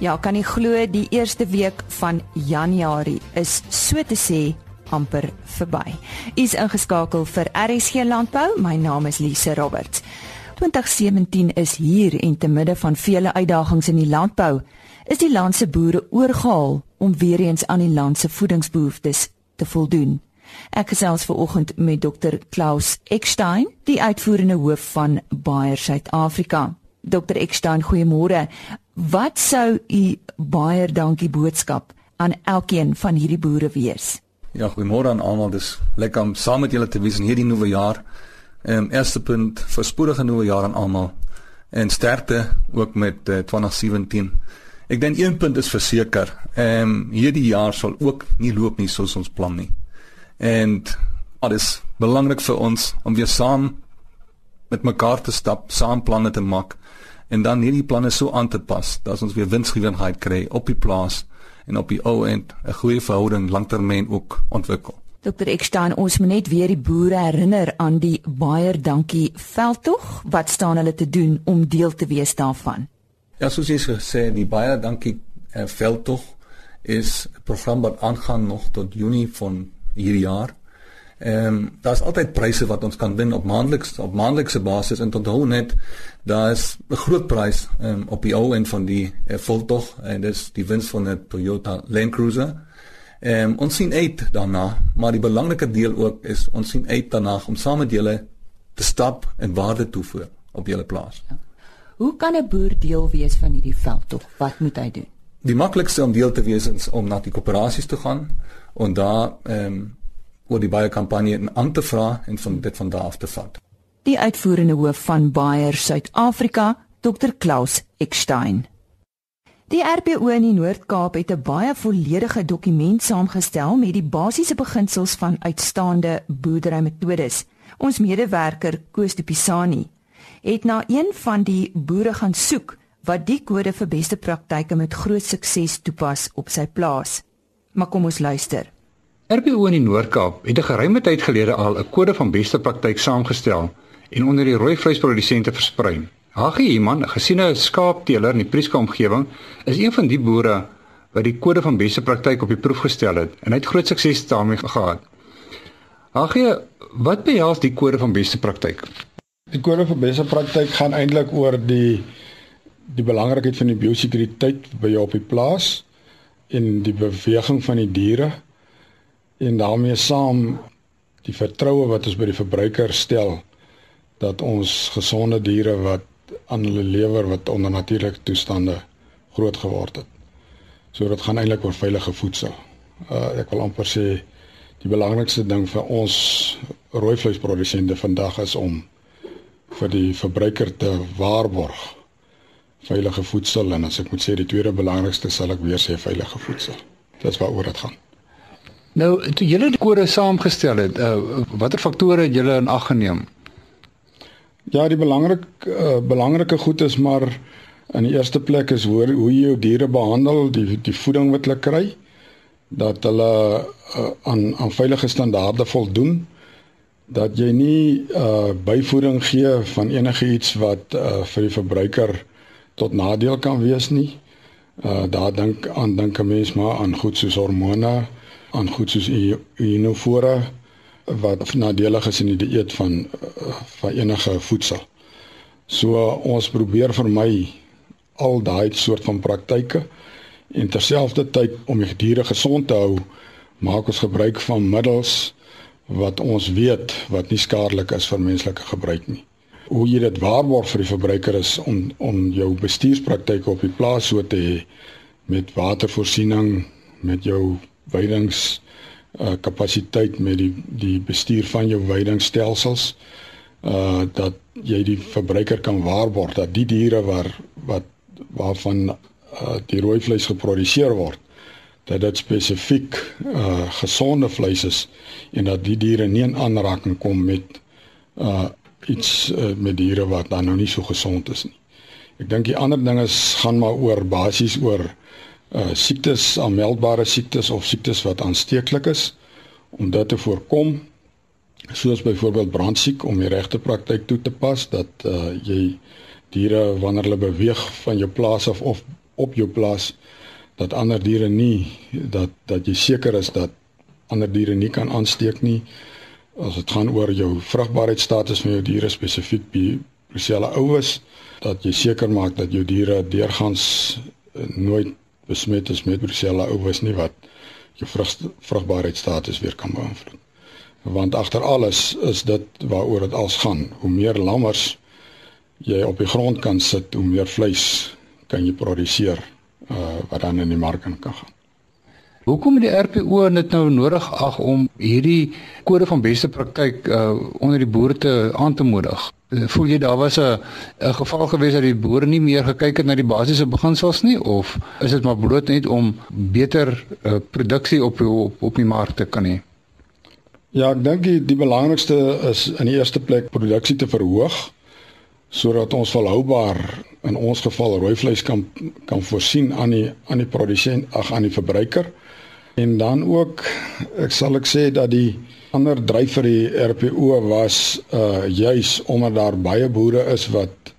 Ja, kan jy glo die eerste week van Januarie is so te sê amper verby. Is ingeskakel vir RSG Landbou. My naam is Lise Roberts. 2017 is hier en te midde van vele uitdagings in die landbou, is die land se boere oorgehaal om weer eens aan die land se voedingsbehoeftes te voldoen. Ek gesels ver oggend met Dr Klaus Eckstein, die uitvoerende hoof van Bayer Suid-Afrika. Dr Eckstein, goeiemôre. Wat sou u baie dankie boodskap aan elkeen van hierdie boere wees? Ja, goeiemôre aan almal. Dis lekker om saam met julle te wees in hierdie nuwe jaar. Ehm um, eerste punt, voorspoedige nuwe jaar aan almal. En sterkte ook met uh, 2017. Ek dink een punt is verseker. Ehm um, hierdie jaar sal ook nie loop nie soos ons plan nie. En dit is belangrik vir ons om weer saam met mekaar te stap, saam planne te maak en dan hierdie planne so aan te pas dat ons weer winsgewendheid kry op die plaas en op die ou end 'n goeie verhouding lanktermyn ook ontwikkel. Dr Eckstein, ons moet net weer die boere herinner aan die Bayer Dankie veldtog. Wat staan hulle te doen om deel te wees daarvan? Ja, soos jy gesê, die Bayer Dankie uh, veldtog is 'n program wat aangaan nog tot Junie van hierdie jaar. Ehm um, daar's altyd pryse wat ons kan wen op maandeliks op maandelikse basis en onthou net daar is 'n groot prys um, op die ou end van die uh, voltog en dis die wins van 'n Toyota Land Cruiser. Ehm um, ons sien uit daarna, maar die belangrike deel ook is ons sien uit daarna om saam met julle te stap en waarde toevoeg op julle plaas. Ja. Hoe kan 'n boer deel wees van hierdie veldtog? Wat moet hy doen? Die maklikste om deel te wees is om na die koöperasies te gaan en daar ehm um, oor die baie kampanje aan te vra en van dit van daar af te vat. Die uitvoerende hoof van Bayer Suid-Afrika, Dr Klaus Eckstein. Die RPO in die Noord-Kaap het 'n baie volledige dokument saamgestel met die basiese beginsels van uitstaande boerderymetodes. Ons medewerker Koos de Pisani het na een van die boere gaan soek wat die kode vir beste praktyke met groot sukses toepas op sy plaas. Maar kom ons luister. RPO in die Noord-Kaap het 'n geruime tyd gelede al 'n kode van beste praktyk saamgestel en onder die rooi vleisprodusente versprei. Hagie Iman, 'n gesiene skaapteeler in die Prieska omgewing, is een van die boere wat die kode van beste praktyk op die proef gestel het en hy het groot sukses daarmee gehad. Hagie, wat behels die kode van beste praktyk? Die kode van beste praktyk gaan eintlik oor die die belangrikheid van die biosekuriteit by jou op die plaas en die beweging van die diere en daarmee saam die vertroue wat ons by die verbruiker stel dat ons gesonde diere wat aan hulle lewer wat onder natuurlike toestande groot geword het. So dit gaan eintlik oor veilige voedsel. Uh ek wil amper sê die belangrikste ding vir ons rooi vleisprodusente vandag is om vir die verbruiker te waarborg veilige voedsel en as ek moet sê die tweede belangrikste sal ek weer sê veilige voedsel. Dis waaroor dit gaan. Nou, toe julle die kode saamgestel het, uh, watter faktore het julle in ag geneem? Ja, die belangrik uh, belangrike goed is maar in die eerste plek is hoe hoe jy jou diere behandel, die die voeding wat hulle kry, dat hulle uh, aan aan veilige standaarde voldoen, dat jy nie uh byvoeding gee van enige iets wat uh vir die verbruiker tot nadeel kan wees nie. Uh daar dink aan dink 'n mens maar aan goed soos hormone, aan goed soos inofora wat nadelig is in die dieet van van enige voedsel. So ons probeer vermy al daai soort van praktyke en terselfdertyd om die diere gesond te hou, maak ons gebruik van middels wat ons weet wat nie skadelik is vir menslike gebruik nie. Hoe jy dit waarborg vir die verbruiker is om om jou bestuurspraktyke op die plaas so te hê met watervoorsiening, met jou weidings uh kapasiteit met die die bestuur van jou weidingstelsels uh dat jy die verbruiker kan waarborg dat die diere waar wat waarvan uh die rooi vleis geproduseer word dat dit spesifiek uh gesonde vleis is en dat die diere nie in aanraking kom met uh iets uh, met diere wat dan nou nie so gesond is nie. Ek dink die ander ding is gaan maar oor basies oor uh siektes, aanmeldbare siektes of siektes wat aansteeklik is om dit te voorkom soos byvoorbeeld brandsiek om die regte praktyk toe te pas dat uh jy diere wanneer hulle beweeg van jou plaas af of op jou plaas dat ander diere nie dat dat jy seker is dat ander diere nie kan aansteek nie. As dit gaan oor jou vrugbaarheidstatus van jou diere spesifiek by Brucella oues dat jy seker maak dat jou diere deurgangs eh, nooit besmet is met Brucella oues nie wat jou vrug, vrugbaarheidstatus weer kan beïnvloed. Want agter alles is dit waaroor dit als gaan. Hoe meer lammers jy op die grond kan sit, hoe meer vleis kan jy produseer uh, wat dan in die mark kan gaan. Hoekom het die RPO dit nou nodig ag om hierdie kode van beste praktyk uh, onder die boere te aan te moedig? Uh, voel jy daar was 'n 'n geval gewees dat die boere nie meer gekyk het na die basiese beginsels nie of is dit maar bloot net om beter uh, produksie op, op op die mark te kan hê? Ja, ek dink die, die belangrikste is in die eerste plek produksie te verhoog sodat ons volhoubaar in ons geval rooi vleis kan kan voorsien aan die aan die produsent ag aan die verbruiker. En dan ook ek sal ek sê dat die ander dryf vir die RPO was uh juis omdat daar baie boere is wat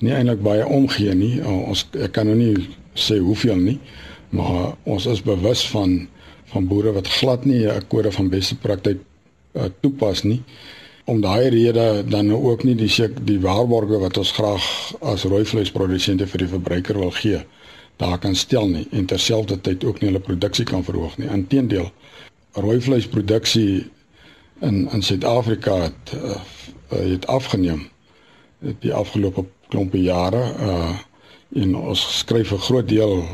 nie eintlik baie omgee nie. Uh, ons ek kan nou nie sê hoeveel nie, maar ons is bewus van van boere wat glad nie 'n kode van beste praktyk uh, toepas nie om daai rede dan nou ook nie die die waarborge wat ons graag as rooi vleisprodusente vir die verbruiker wil gee daar kan stel nie en terselfdertyd ook nie hulle produksie kan verhoog nie. Inteendeel, rooi vleisproduksie in in Suid-Afrika het uh, het afgeneem die afgelope klompe jare uh en ons skryf 'n groot deel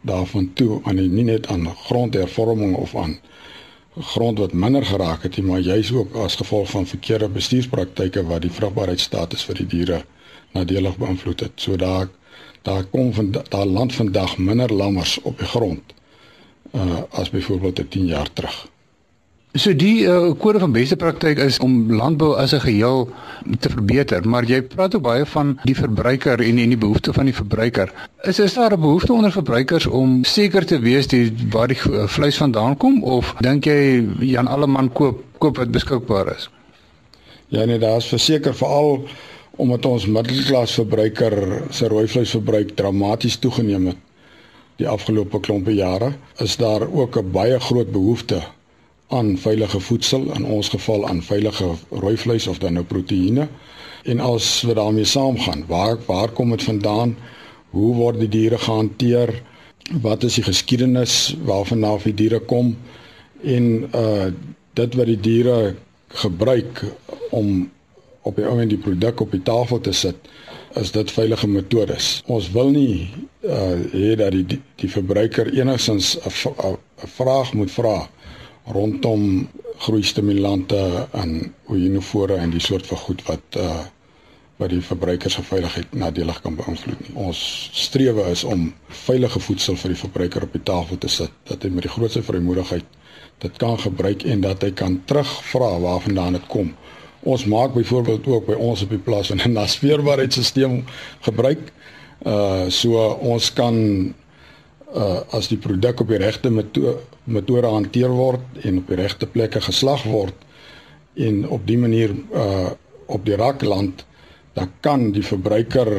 daarvan toe aan nie net aan grondhervorming of aan grond wat minder geraak het nie, maar juis ook as gevolg van verkeerde bestuurspraktyke wat die vrugbaarheidstatus vir die diere nadelig beïnvloed het. So daar daar kom van daar land vandag minder lammers op die grond uh as byvoorbeeld 10 jaar terug. So die uh, kode van beste praktyk is om landbou as 'n geheel te verbeter, maar jy praat ook baie van die verbruiker en en die behoeftes van die verbruiker. Is is daar 'n behoefte onder verbruikers om seker te wees die waar die uh, vleis vandaan kom of dink jy Jan Alleman koop koop wat beskikbaar is? Ja nee, daar is verseker veral omdat ons middelklas verbruiker se rooi vleisverbruik dramaties toegeneem het die afgelope klompe jare, is daar ook 'n baie groot behoefte aan veilige voedsel, in ons geval aan veilige rooi vleis of dan nou proteïene. En as we daarmee saamgaan, waar waar kom dit vandaan? Hoe word die diere gehanteer? Wat is die geskiedenis waarvan die diere kom? En uh dit wat die diere gebruik om op die ou en die produk op die tafel te sit is dit veilige metodes. Ons wil nie uh hê dat die die verbruiker enigstens 'n vraag moet vra rondom groeistimulante en oenofore en die soort van goed wat uh wat die verbruiker se veiligheid nadelig kan beïnvloed nie. Ons strewe is om veilige voedsel vir die verbruiker op die tafel te sit dat hy met die grootste vrymoedigheid dit kan gebruik en dat hy kan terugvra waarvandaan dit kom Ons maak byvoorbeeld ook by ons op die plaas 'n naspeurbaarheidstelsel gebruik. Uh so ons kan uh as die produk op die regte metode metode hanteer word en op die regte plekke geslag word en op die manier uh op die rakland dan kan die verbruiker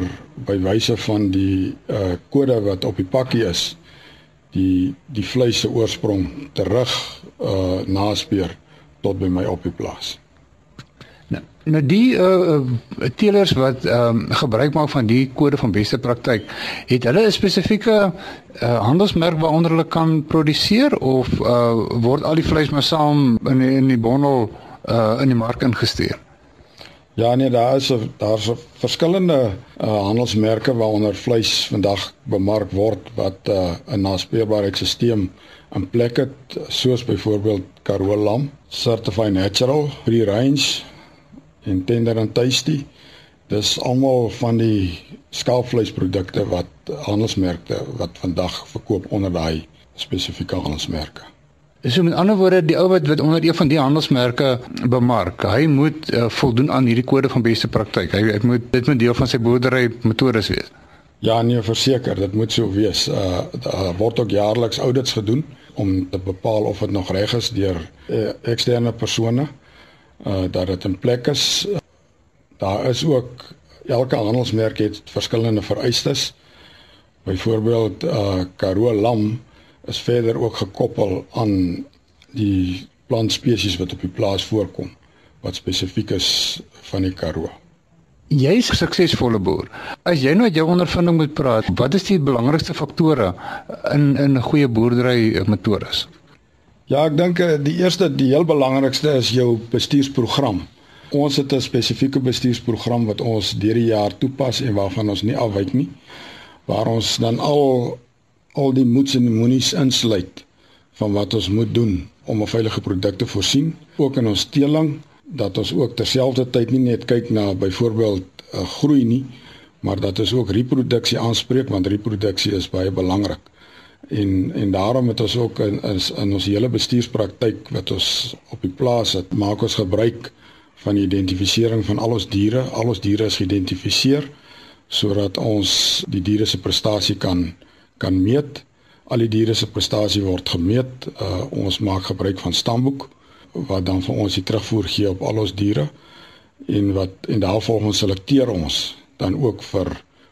by wyse van die uh kode wat op die pakkie is die die vleis se oorsprong terug uh naspeur tot by my op die plaas. Nou, die uh teelers wat ehm um, gebruik maak van die kode van beste praktyk, het hulle 'n spesifieke uh handelsmerk waaronder hulle kan produseer of uh word al die vleis maar saam in die, in die bondel uh in die mark ingestuur? Ja nee, daar is daar's verskillende uh handelsmerke waaronder vleis vandag bemark word wat uh 'n naspeurbaarheidstelsel in plek het soos byvoorbeeld Karoo lam, Certified Natural, Free Range en tender en tasty. Dis almal van die skaapvleisprodukte wat handelsmerke wat vandag verkoop onder daai spesifieke handelsmerke. Is so met ander woorde die ou wat wat onder een van die handelsmerke bemark, hy moet uh, voldoen aan hierdie kode van beste praktyk. Hy, hy moet dit moet deel van sy boerdery metodes wees. Ja, nee, verseker, dit moet so wees. Uh daar word ook jaarliks audits gedoen om te bepaal of dit nog reg is deur uh, eksterne persone uh dat dit in plek is. Daar is ook elke handelsmerk het verskillende vereistes Byvoorbeeld uh Karoo lam is verder ook gekoppel aan die plantspesies wat op die plaas voorkom wat spesifiek is van die Karoo. Jy's 'n suksesvolle boer. As jy nou uit jou ondervinding moet praat, wat is die belangrikste faktore in in 'n goeie boerdery metodes? Ja, ek dink eh, die eerste die heel belangrikste is jou bestuursprogram. Ons het 'n spesifieke bestuursprogram wat ons deur die jaar toepas en waarvan ons nie afwyk nie. Waar ons dan al al die moets en moenies insluit van wat ons moet doen om 'n veilige produk te voorsien, ook in ons teeling dat ons ook terselfdertyd nie net kyk na byvoorbeeld uh, groei nie, maar dat ons ook reproduksie aanspreek want reproduksie is baie belangrik. En en daarom het ons ook in in, in ons hele bestuurspraktyk wat ons op die plaas het, maak ons gebruik van die identifisering van al ons diere. Al ons diere is geïdentifiseer sodat ons die diere se prestasie kan kan meet. Al die diere se prestasie word gemeet. Uh, ons maak gebruik van stamboek wat dan vir ons die terugvoer gee op al ons diere en wat en daarvolgens selekteer ons dan ook vir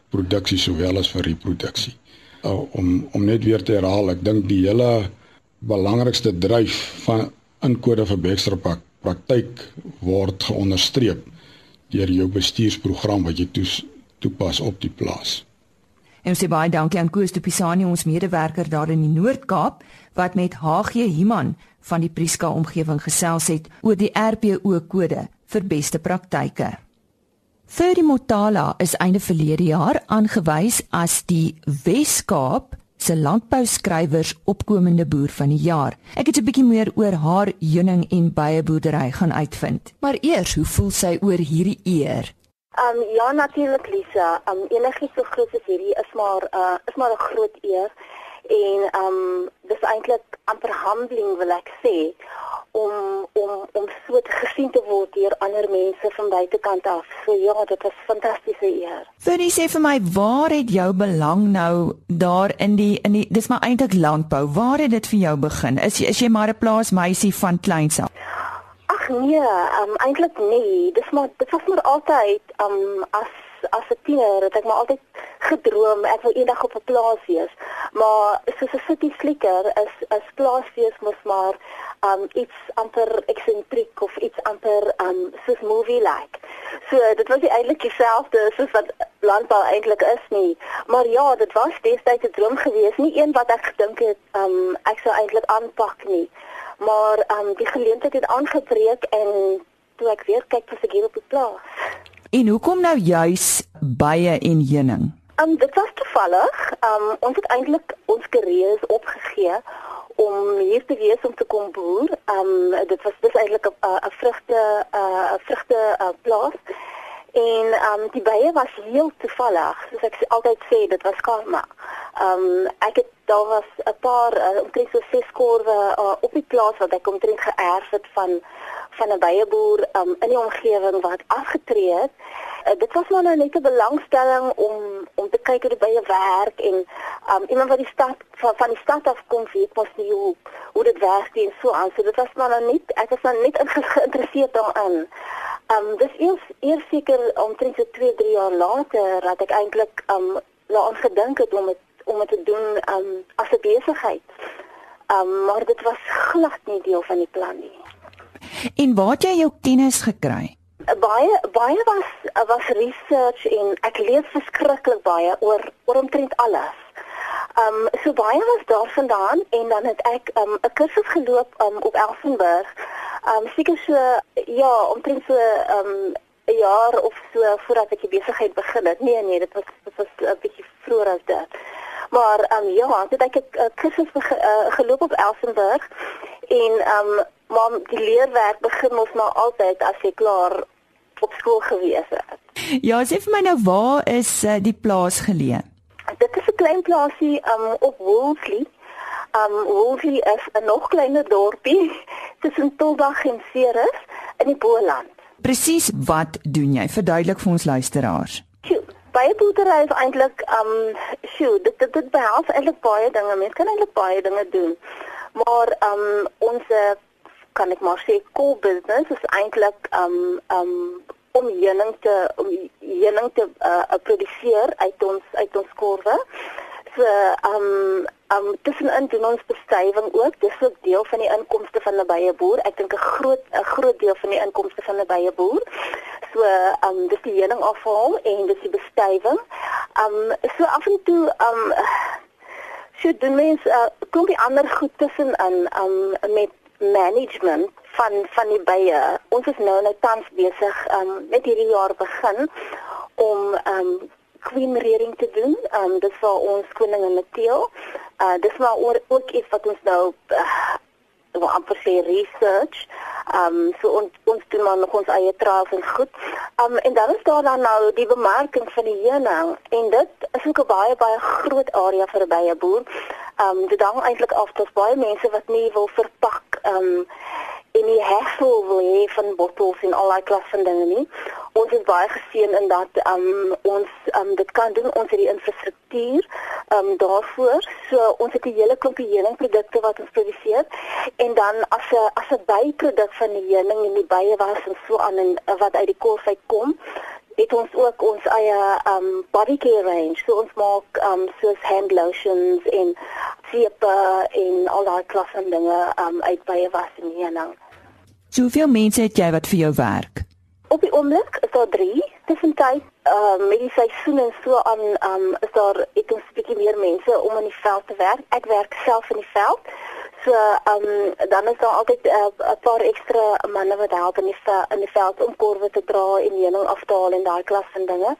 produksie sowel as vir reproduksie. Uh, om om net weer te herhaal, ek dink die hele belangrikste dryf van inkode vir Beksterpak praktyk word geonderstreep deur jou bestuursprogram wat jy toes, toepas op die plaas. En ons sê baie dankie aan Koos de Pisani ons medewerker daar in die Noord-Kaap wat met HG Human van die Priska omgewing gesels het oor die RPO kode vir beste praktyke. Ferdi Motala is einde verlede jaar aangewys as die Wes-Kaap se landbouskrywers opkomende boer van die jaar. Ek het 'n bietjie meer oor haar heuning en baie boerdery gaan uitvind. Maar eers, hoe voel sy oor hierdie eer? Um ja natuurlik Lisa, um enigiets so groot as hierdie is maar uh is maar 'n groot eer en um dis eintlik amper humbling wil ek sê gesien te word deur ander mense van buitekant af. So ja, dit was fantastiese eer. Vinnie sê vir my, waar het jou belang nou daar in die in die dis maar eintlik landbou. Waar het dit vir jou begin? Is is jy maar 'n plaasmeisie van kleins af? nee, um, eintlik nee. Dis maar dit was maar altyd um as as 'n tiener het ek maar altyd gedroom ek wil eendag op 'n plaas wees. Maar soos 'n city flicker is is plaasfees mos maar um iets amper eksentriek of iets amper um soos movie like. So dit was eintlik dieselfde soos wat landbou eintlik is nie. Maar ja, dit was destyds 'n droom geweest, nie een wat ek gedink het um ek sou eintlik aanpak nie maar um, die geleentheid het aangebreek en toe ek weer kyk vir seker op die plaas. En hoekom nou juis bye en heuning? Um dit was toevallig. Um ons het eintlik ons kariere opgegee om hier te wees om te kom boer. Um dit was dis eintlik 'n vrugte 'n vrugte plaas. En um die bye was heel toevallig, soos ek altyd sê, dit was karma. Um ek het daar was 'n paar uh, omtrent so ses korwe uh, op die plaas wat ek omtrent geërf het van van 'n beieboer um, in die omgewing wat afgetree het. Uh, dit was maar nou net 'n belangstelling om om te kyk hoe die beie werk en um, iemand wat die stad van, van die stad af kom weet mos nie hoe hoe dit werk en so aan. So dit was maar nou net ek was nou net geïnteresseerd daarin. Um dis eers eers seker omtrent so 2, 3 jaar later dat ek eintlik um daaraan gedink het om het om dit te doen um, as 'n besigheid. Um, maar dit was glad nie deel van die plan nie. En waar het jy jou kennis gekry? Baie baie was was research en ek lees verskriklik baie oor oor omtrent alles. Um so baie was daarvandaan en dan het ek um 'n kursus geloop um op Elsenburg. Um seker so ja, omtrent so um 'n jaar of so voordat ek die besigheid begin het. Nee nee, dit was dit was 'n bietjie vroeër as dit. Maar ehm um, ja, het ek 'n kursus uh, geloop op Elsenburg en ehm um, maar die leerwerk begin mos maar altyd as jy klaar op skool gewees het. Ja, sê vir my nou waar is uh, die plaas geleë? Dit is 'n klein plaasie um, op Woolsley. Um Woolsley is 'n nog kleiner dorpie tussen Tolbag en Ceres in die Boland. Presies wat doen jy? Verduidelik vir ons luisteraars baie boerdery is eintlik um sjoe dit dit, dit behels eintlik baie dinge mens kan eintlik baie dinge doen maar um ons kan ek maar sê core business is eintlik um um om heuning te om heuning te uh, produseer uit ons uit ons korwe So um um tussenin doen ons bestuiving ook. Dis ook deel van die inkomste van 'n beieboer. Ek dink 'n groot 'n groot deel van die inkomste van 'n beieboer. So um dis die heuning afhaal en dis die bestuiving. Um so af en toe um so doen mens uh, klompie ander goed tussenin um met management van van die bye. Ons is nou nou tans besig um met hierdie jaar begin om um queen rearing te doen. Um, dis vir ons koningin Mateo. Uh dis maar oor, ook iets wat ons nou uh, wat amper sê research. Ehm um, so ons ons doen maar nog ons eie trials en goed. Ehm um, en dan is daar dan nou die bemarking van die heuning en dit is ook 'n baie baie groot area vir 'n beieboer. Ehm um, dit hang eintlik af tot baie mense wat nie wil verpak ehm um, en die hessel wil hê van bottels en al daai klas van dinge nie. Ons is baie geseën in dat um, ons um, dit kan doen ons het die infrastruktuur um, daarvoor. So ons het 'n hele klompie heuningprodukte wat ons produseer en dan as 'n as 'n byproduk van die heuning en die bye was en so aan en wat uit die kolf uitkom het ons ook ons eie um body care range. So ons maak um soos hand lotions en seepe en al daai klas van dinge um uit bye was en heuning. Hoeveel mense het jy wat vir jou werk? Op die oomblik is daar 3. Tussentyd, uh, met die seisoen en so aan, um, is daar ek ons bietjie meer mense om in die veld te werk. Ek werk self in die veld. So, ehm um, dan is daar altyd eh, 'n uh, paar ekstra manne wat help in die in die veld om korwe te dra en heuning af te haal en daai klas van dinge.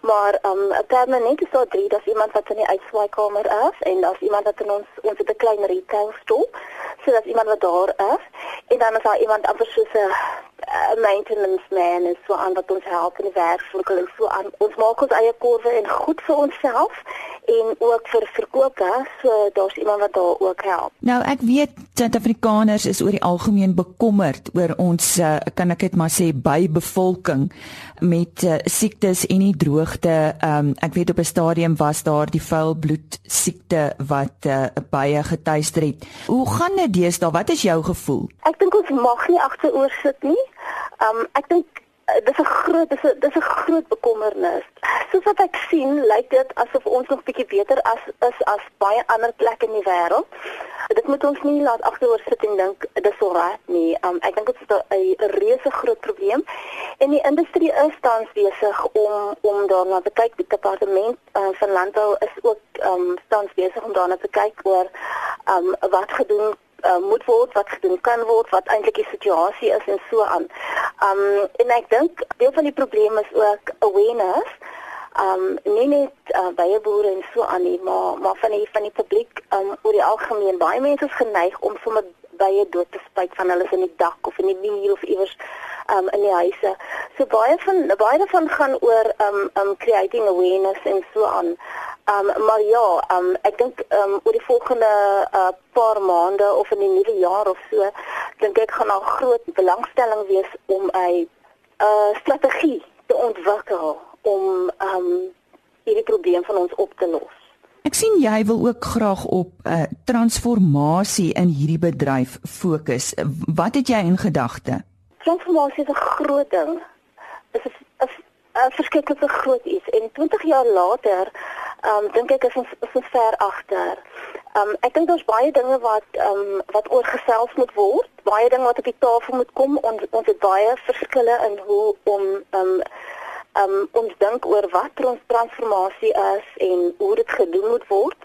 Maar ehm um, permanent is daar drie, daar's iemand wat in die uitswaaikamer is en daar's iemand wat in ons ons het 'n klein retail store. So daar's iemand wat daar is en dan is daar iemand amper soos 'n maintenance man en so aan wat ons help in die werkswinkel en so aan. Ons maak ons eie korwe en goed vir onsself en ook vir verkopers, so daar's iemand wat daar ook help. Nou ek weet Suid-Afrikaners is oor die algemeen bekommerd oor ons uh, kan ek dit maar sê by bevolking met uh, siektes en die droogte. Um, ek weet op 'n stadium was daar die vuilbloed siekte wat uh, baie getuister het. Hoe gaan dit deesdae? Wat is jou gevoel? Ek dink ons mag nie agteroor sit nie. Um ek dink dis 'n groot dis 'n dis 'n groot bekommernis. Soos wat ek sien, lyk dit asof ons nog bietjie beter as is as baie ander plekke in die wêreld. Dit moet ons nie laat agteroor sit en dink dis so reg nie. Um, ek dink dit is 'n reuse groot probleem en die industrie is tans besig om om daarna te kyk. Die departement uh, van landbou is ook um, tans besig om daarna te kyk oor um, wat gedoen uh, moet word wat gedoen kan word wat eintlik die situasie is en so aan. Um en ek dink deel van die probleem is ook awareness. Um nie net uh, baie boere en so aan nie, maar maar van die van die publiek um oor die algemeen baie mense is geneig om sommer baie dood te spuit van hulle in die dak of in die muur of iewers um in die huise. So baie van baie daarvan gaan oor um um creating awareness en so aan. Um maar ja, um ek dink um oor die volgende uh, paar maande of in die nuwe jaar of so, dink ek gaan daar groot belangstelling wees om 'n uh, strategie te ontwikkel om um hierdie probleem van ons op te los. Ek sien jy wil ook graag op 'n uh, transformasie in hierdie bedryf fokus. Wat het jy in gedagte? Transformasie is 'n groot ding. Dit is 'n verskriklike groot iets en 20 jaar later, ehm um, dink ek is ons is ons ver agter. Ehm um, ek dink daar's baie dinge wat ehm um, wat oorgesels moet word, baie dinge wat op die tafel moet kom. Ons ons het baie verskille in hoe om ehm um, um, ons dink oor wat ons transformasie is en hoe dit gedoen moet word.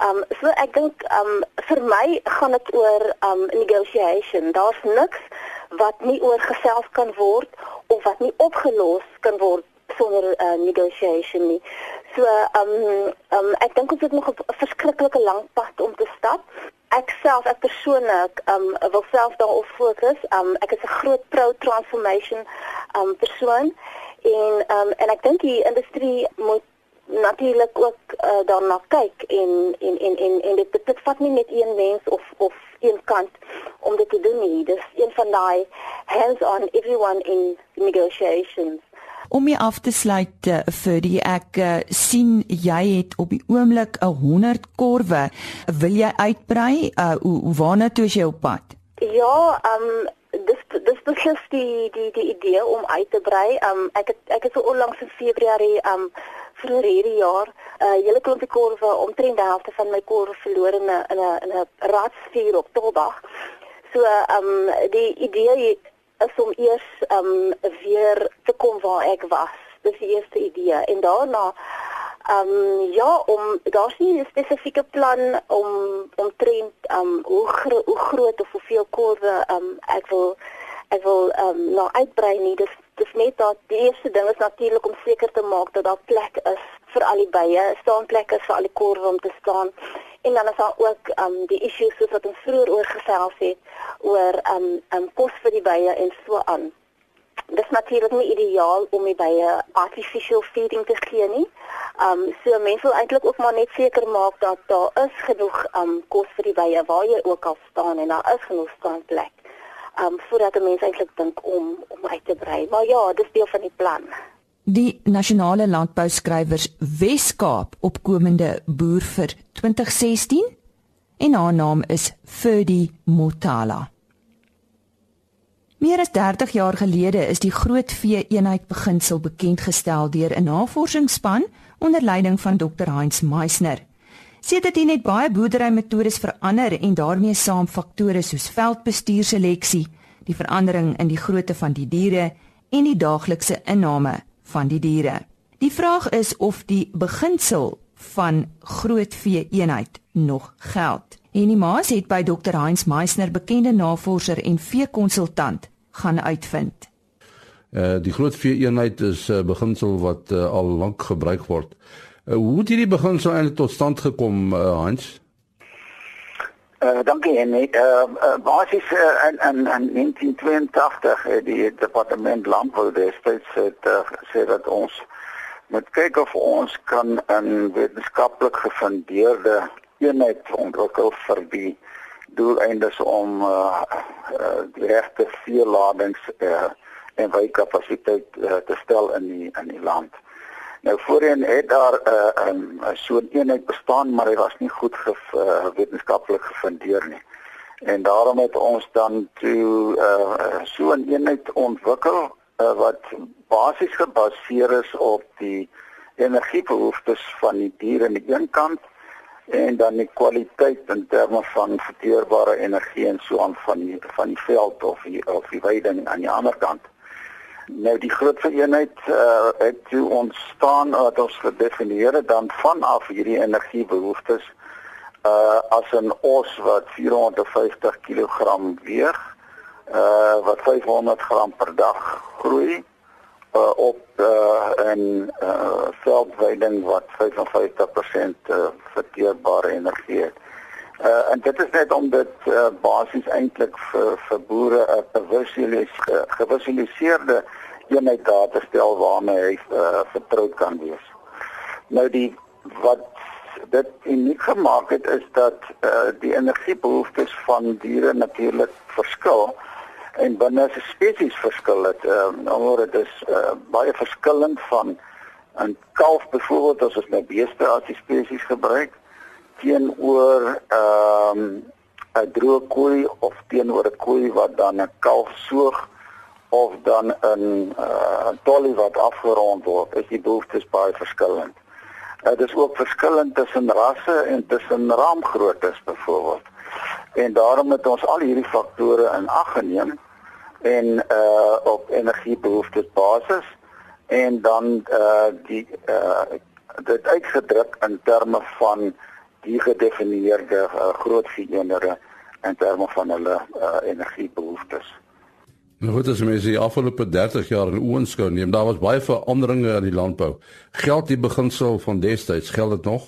Um so ek dink um vir my gaan dit oor um negotiation. Daar's niks wat nie oorgesels kan word of wat nie opgelos kan word sonder uh, negotiation nie. So um um ek dink ons het nog 'n verskriklike lang pad om te stap. Ek self ek persoonlik um wil self daarop fokus. Um ek is 'n groot pro transformation um persoon en um, en ek dink die industrie moet natuurlik ook uh, daarna kyk en en en en en dit dit vat nie net een mens of of een kant om dit te doen nie. Dis een van daai hands on everyone in negotiations. Om my af te sluit uh, vir die ek uh, sien jy het op die oomblik 'n 100 korwe. Wil jy uitbrei? Uh, waarna toe is jy op pad? Ja, ehm um, dis dis beslis die die die idee om uit te brei. Um ek het ek het so onlangs in Februarie um vir hierdie jaar 'n uh, hele klompie korwe omtrent die helfte van my korwe verloor in 'n in 'n in 'n ratsvuur op Tolbag. So um, die idee is om eers um, weer te kom waar ek was. Dis die eerste idee en daarna ehm um, ja, om daar's nie 'n spesifieke plan om omtrent ehm um, hoe gro hoe groot of hoeveel korwe ehm um, ek wil ek wil ehm um, nou uitbrei nie. Dis dis net dat die eerste ding is natuurlik om seker te maak dat daar plek is vir al die bye, staanplekke vir al die korwe om te staan. En dan is daar ook um die issues soos wat ons vroeër oorgesels het oor um um kos vir die bye en so aan. Dit is natuurlik nie ideaal om die bye artificial feeding te gee nie. Um so mense wil eintlik ook maar net seker maak dat daar is genoeg um kos vir die bye waar jy ook al staan en daar is genoeg staanplek. Um voordat 'n mens eintlik dink om om uit te brei. Maar ja, dis deel van die plan. Die nasionale landbouskrywers Weskaap opkomende boer vir 2016 en haar naam is Ferdi Motala. Meer as 30 jaar gelede is die groot vee eenheid beginsel bekend gestel deur 'n navorsingsspan onder leiding van Dr. Heinz Meisner. Sedertdien het baie boerderymetodes verander en daarmee saam faktore soos veldbestuurseleksie, die verandering in die grootte van die diere en die daaglikse inname van die diere. Die vraag is of die beginsel van groot vee eenheid nog geld. Henny Maas het by Dr Heinz Meisner, bekende navorser en veekonsultant, gaan uitvind. Uh die groot vee eenheid is 'n uh, beginsel wat uh, al lank gebruik word. Uh, hoe het hierdie beginsel eintlik tot stand gekom, uh, Heinz? Uh, dankie Henny. Uh, uh, basis uh, in, in, in 1982 het die departement landbou destyds het uh, gesê dat ons moet kyk of ons kan 'n wetenskaplik gefundeerde eenheid ontwikkel vir die doeleindes om uh, uh, die regte veeladings uh, en wykapasiteit uh, te stel in die in die land. Nou voorheen het daar 'n uh, um, so 'n eenheid bestaan, maar hy was nie goed ge uh, wetenskaplik gefundeer nie. En daarom het ons dan toe uh, so 'n eenheid ontwikkel uh, wat basies gebaseer is op die energiebehoeftes van die diere aan die een kant en dan die kwaliteit in terme van verteerbare energie en so aan van die van die veld of die of die weiding aan die ander kant. Nou die groot vereenheid uh, het toe ontstaan wat ons gedefinieer het dan vanaf hierdie energiebehoeftes uh as 'n os wat 450 kg weeg, uh wat 500 gram per dag groei uh op uh 'n uh veldweiding wat 55% uh, verteerbare energie het. Uh en dit is net om dit uh, basies eintlik vir vir boere 'n uh, gewisualiseerde uh, eenheid daar te stel waarmee hy uh, vertroud kan wees. Nou die wat dit uniek gemaak het is dat uh, die energiebehoeftes van diere natuurlik verskil en binne 'n spesies verskil dit. Ehm uh, dit is uh, baie verskillend van 'n kalf byvoorbeeld as ons nou beeste as die spesies gebruik teenoor ehm um, 'n droë koei of teenoor 'n koei wat dan 'n kalf soog of dan 'n uh, dolly wat afgerond word, is die behoeftes baie verskillend. Dit uh, is ook verskillend tussen rasse en tussen raamgroottes byvoorbeeld. En daarom moet ons al hierdie faktore in ag geneem en uh op energiebehoeftes basis en dan uh die uh dit uitgedruk in terme van die gedefinieerde uh, groot eenhede in terme van hulle uh, energiebehoeftes. Nou goed, as mens die afgelope 30 jaar in oënskou neem, daar was baie veranderinge in die landbou. Geld die beginsel van destyds, geld dit nog?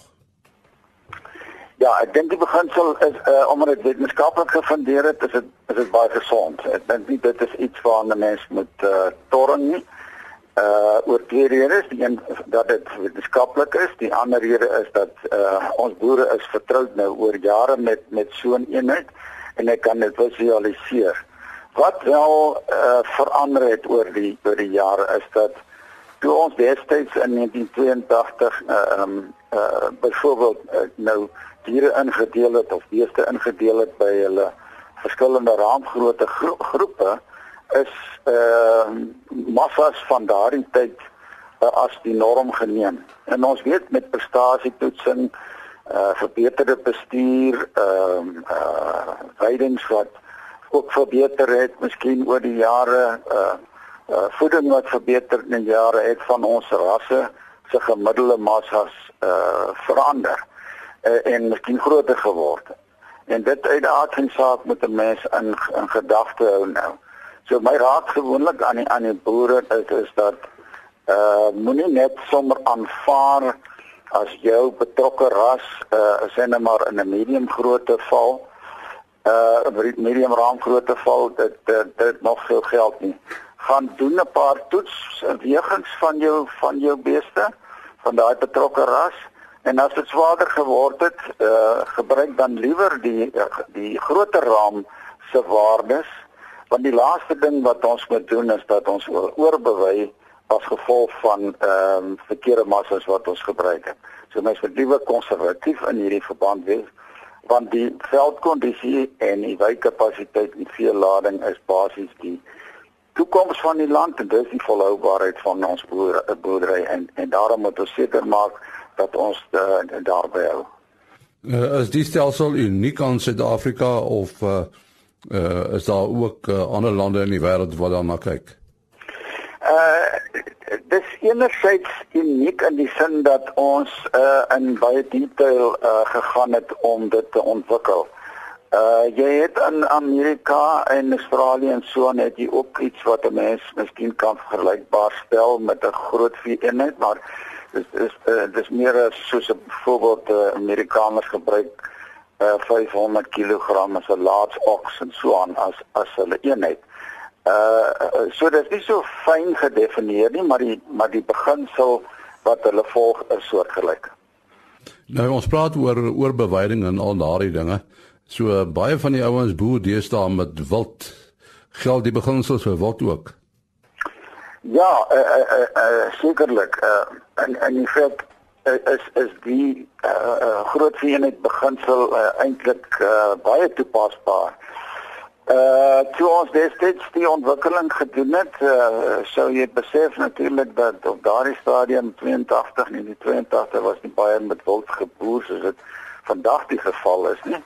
Ja, ek dink die beginsel is uh omdat dit wetenskaplik gefundeer het, is dit is dit baie gesond. Ek dink nie dit is iets waarna mens moet uh torring nie. Uh oor twee redes, die een dat dit wetenskaplik is, die ander rede is dat uh ons boere is vertroud nou oor jare met met so 'n eenheid en ek kan dit visualiseer. Wat wel uh, verander het oor die oor die jare is dat toe ons destyds in 1982 ehm uh, um, uh, byvoorbeeld uh, nou diere ingedeel het of beeste ingedeel het by hulle verskillende raamgrootte gro groepe is ehm uh, massas van daardie tyd uh, as die norm geneem. En ons weet met prestasietoetsing, uh verbeterde bestuur, ehm um, uh veidings wat ook verbeter het, miskien oor die jare uh uh voeding wat verbeter in jare het van ons rasse se gemiddelde massas uh verander uh, en miskien groter geword. En dit uit die aard van saak moet 'n mens in in gedagte hou nou. So my raad gewoonlik aan die aan die boere is is dat uh moenie net sommer aanvaar as jou betrokke ras uh sê net maar in 'n medium grootte val uh medium raam grootte val dit dit, dit nog veel geld nie. Gaan doen 'n paar toets wegings van jou van jou beeste van daai betrokke ras. En as dit swaarder geword het uh gebruik dan liewer die die groter raam se waardes. Want die laaste ding wat ons moet doen is dat ons oorbewei as gevolg van ehm um, verkeerde massas wat ons gebruik het. So mens moet liewe konservatief in hierdie verband wees want die veldkondisie en die weikapasiteit en veelading is basies die toekoms van die land en dis die volhoubaarheid van ons boere boerdery en en daarom moet ons seker maak dat ons uh, daarby hou. Uh, is die stelsel uniek aan Suid-Afrika of uh, uh, is daar ook uh, ander lande in die wêreld wat daarna kyk? Uh enerzijds uniek in die sin dat ons uh in baie detail uh gegaan het om dit te ontwikkel. Uh jy het in Amerika en Australië en so net jy ook iets wat 'n mens miskien kan vergelykbaar stel met 'n groot eenheid, maar dis is uh, dis meer as soos 'n voorbeeld uh, Amerikaners gebruik uh 500 kg as 'n large ox en so aan as as hulle eenheid. Uh so dit is nie so fyn gedefinieer nie, maar die maar die beginsel wat hulle volg is soortgelyk. Nou ons praat oor oorbeweiding en al daardie dinge. So baie van die ouens boer deesdae met wild geld die beginsels vir wat ook. Ja, uh, uh, uh, uh sekerlik. Uh en en in feite uh, is is die uh, uh groot vereenheid beginsel uh, eintlik uh, baie toepasbaar. Uh toe ons destyds die ontwikkeling gedoen het, uh, sou jy besef natuurlik dat op daardie stadium 82 en die 82 was nie baie met wild geboer soos dit vandag die geval is nie.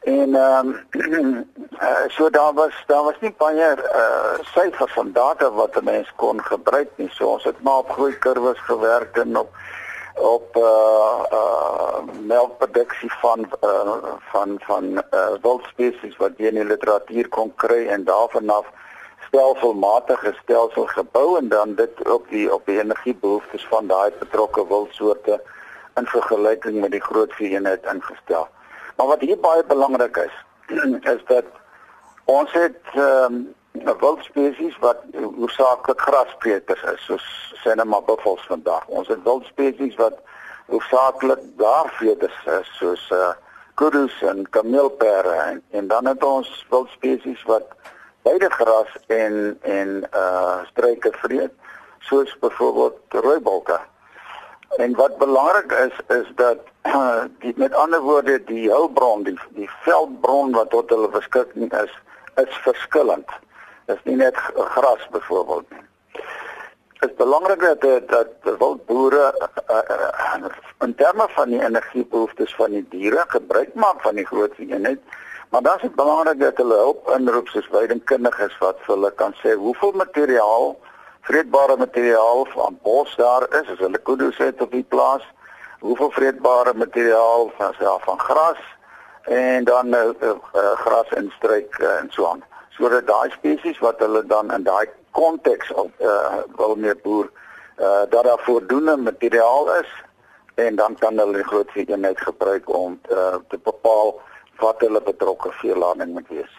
En ehm um, uh, so daar was daar was nie baie uh syfers van data wat 'n mens kon gebruik nie. So ons het maar op groei kurwes gewerk en op op uh uh melkproduksie van uh van van uh wildspesies wat jy in die literatuur kon kry en daarvan af stelselmatige stelsel gebou en dan dit op die op die energiebehoeftes van daai betrokke wildsoorte in vergelyking met die groot eenheid ingestel. Maar wat hier baie belangrik is is dat ons het ehm um, wildspesies wat hoofsaaklik graspreters is, soos sê net maar buffels vandag. Ons het wildspesies wat hoofsaaklik daarvleeters is, soos uh kudus en kameelpere en, en dan het ons wildspesies wat beide gras en en uh struike vreet, soos byvoorbeeld rooibalke. En wat belangrik is is dat uh, die met ander woorde die hulpbron, die die veldbron wat tot hulle beskikking is, is verskillend. Dis nie net gras byvoorbeeld nie. Dit is belangrik dat dat wildboere uh, uh, in terme van die energiebehoeftes van die diere gebruik maak van die groot eenheid. Maar dan is dit belangrik dat hulle hulp inroep soos weidingkundiges wat vir hulle kan sê hoeveel materiaal, vreedbare materiaal van bos daar is as hulle kudos het op die plaas, hoeveel vreedbare materiaal van ja, van gras en dan uh, uh, gras en struik uh, en so aan sodat daai spesies wat hulle dan in daai konteks op uh, wil meer boer uh, dat daar voldoende materiaal is en dan kan hulle die groot eenheid gebruik om uh, te bepaal wat hulle betrokke veelading moet wees.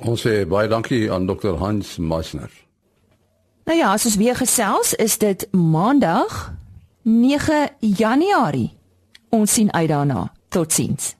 Ons sê baie dankie aan Dr. Hans Meisner. Nou ja, as ons weer gesels, is dit Maandag 9 Januarie. Ons sien uit daarna. Totsiens.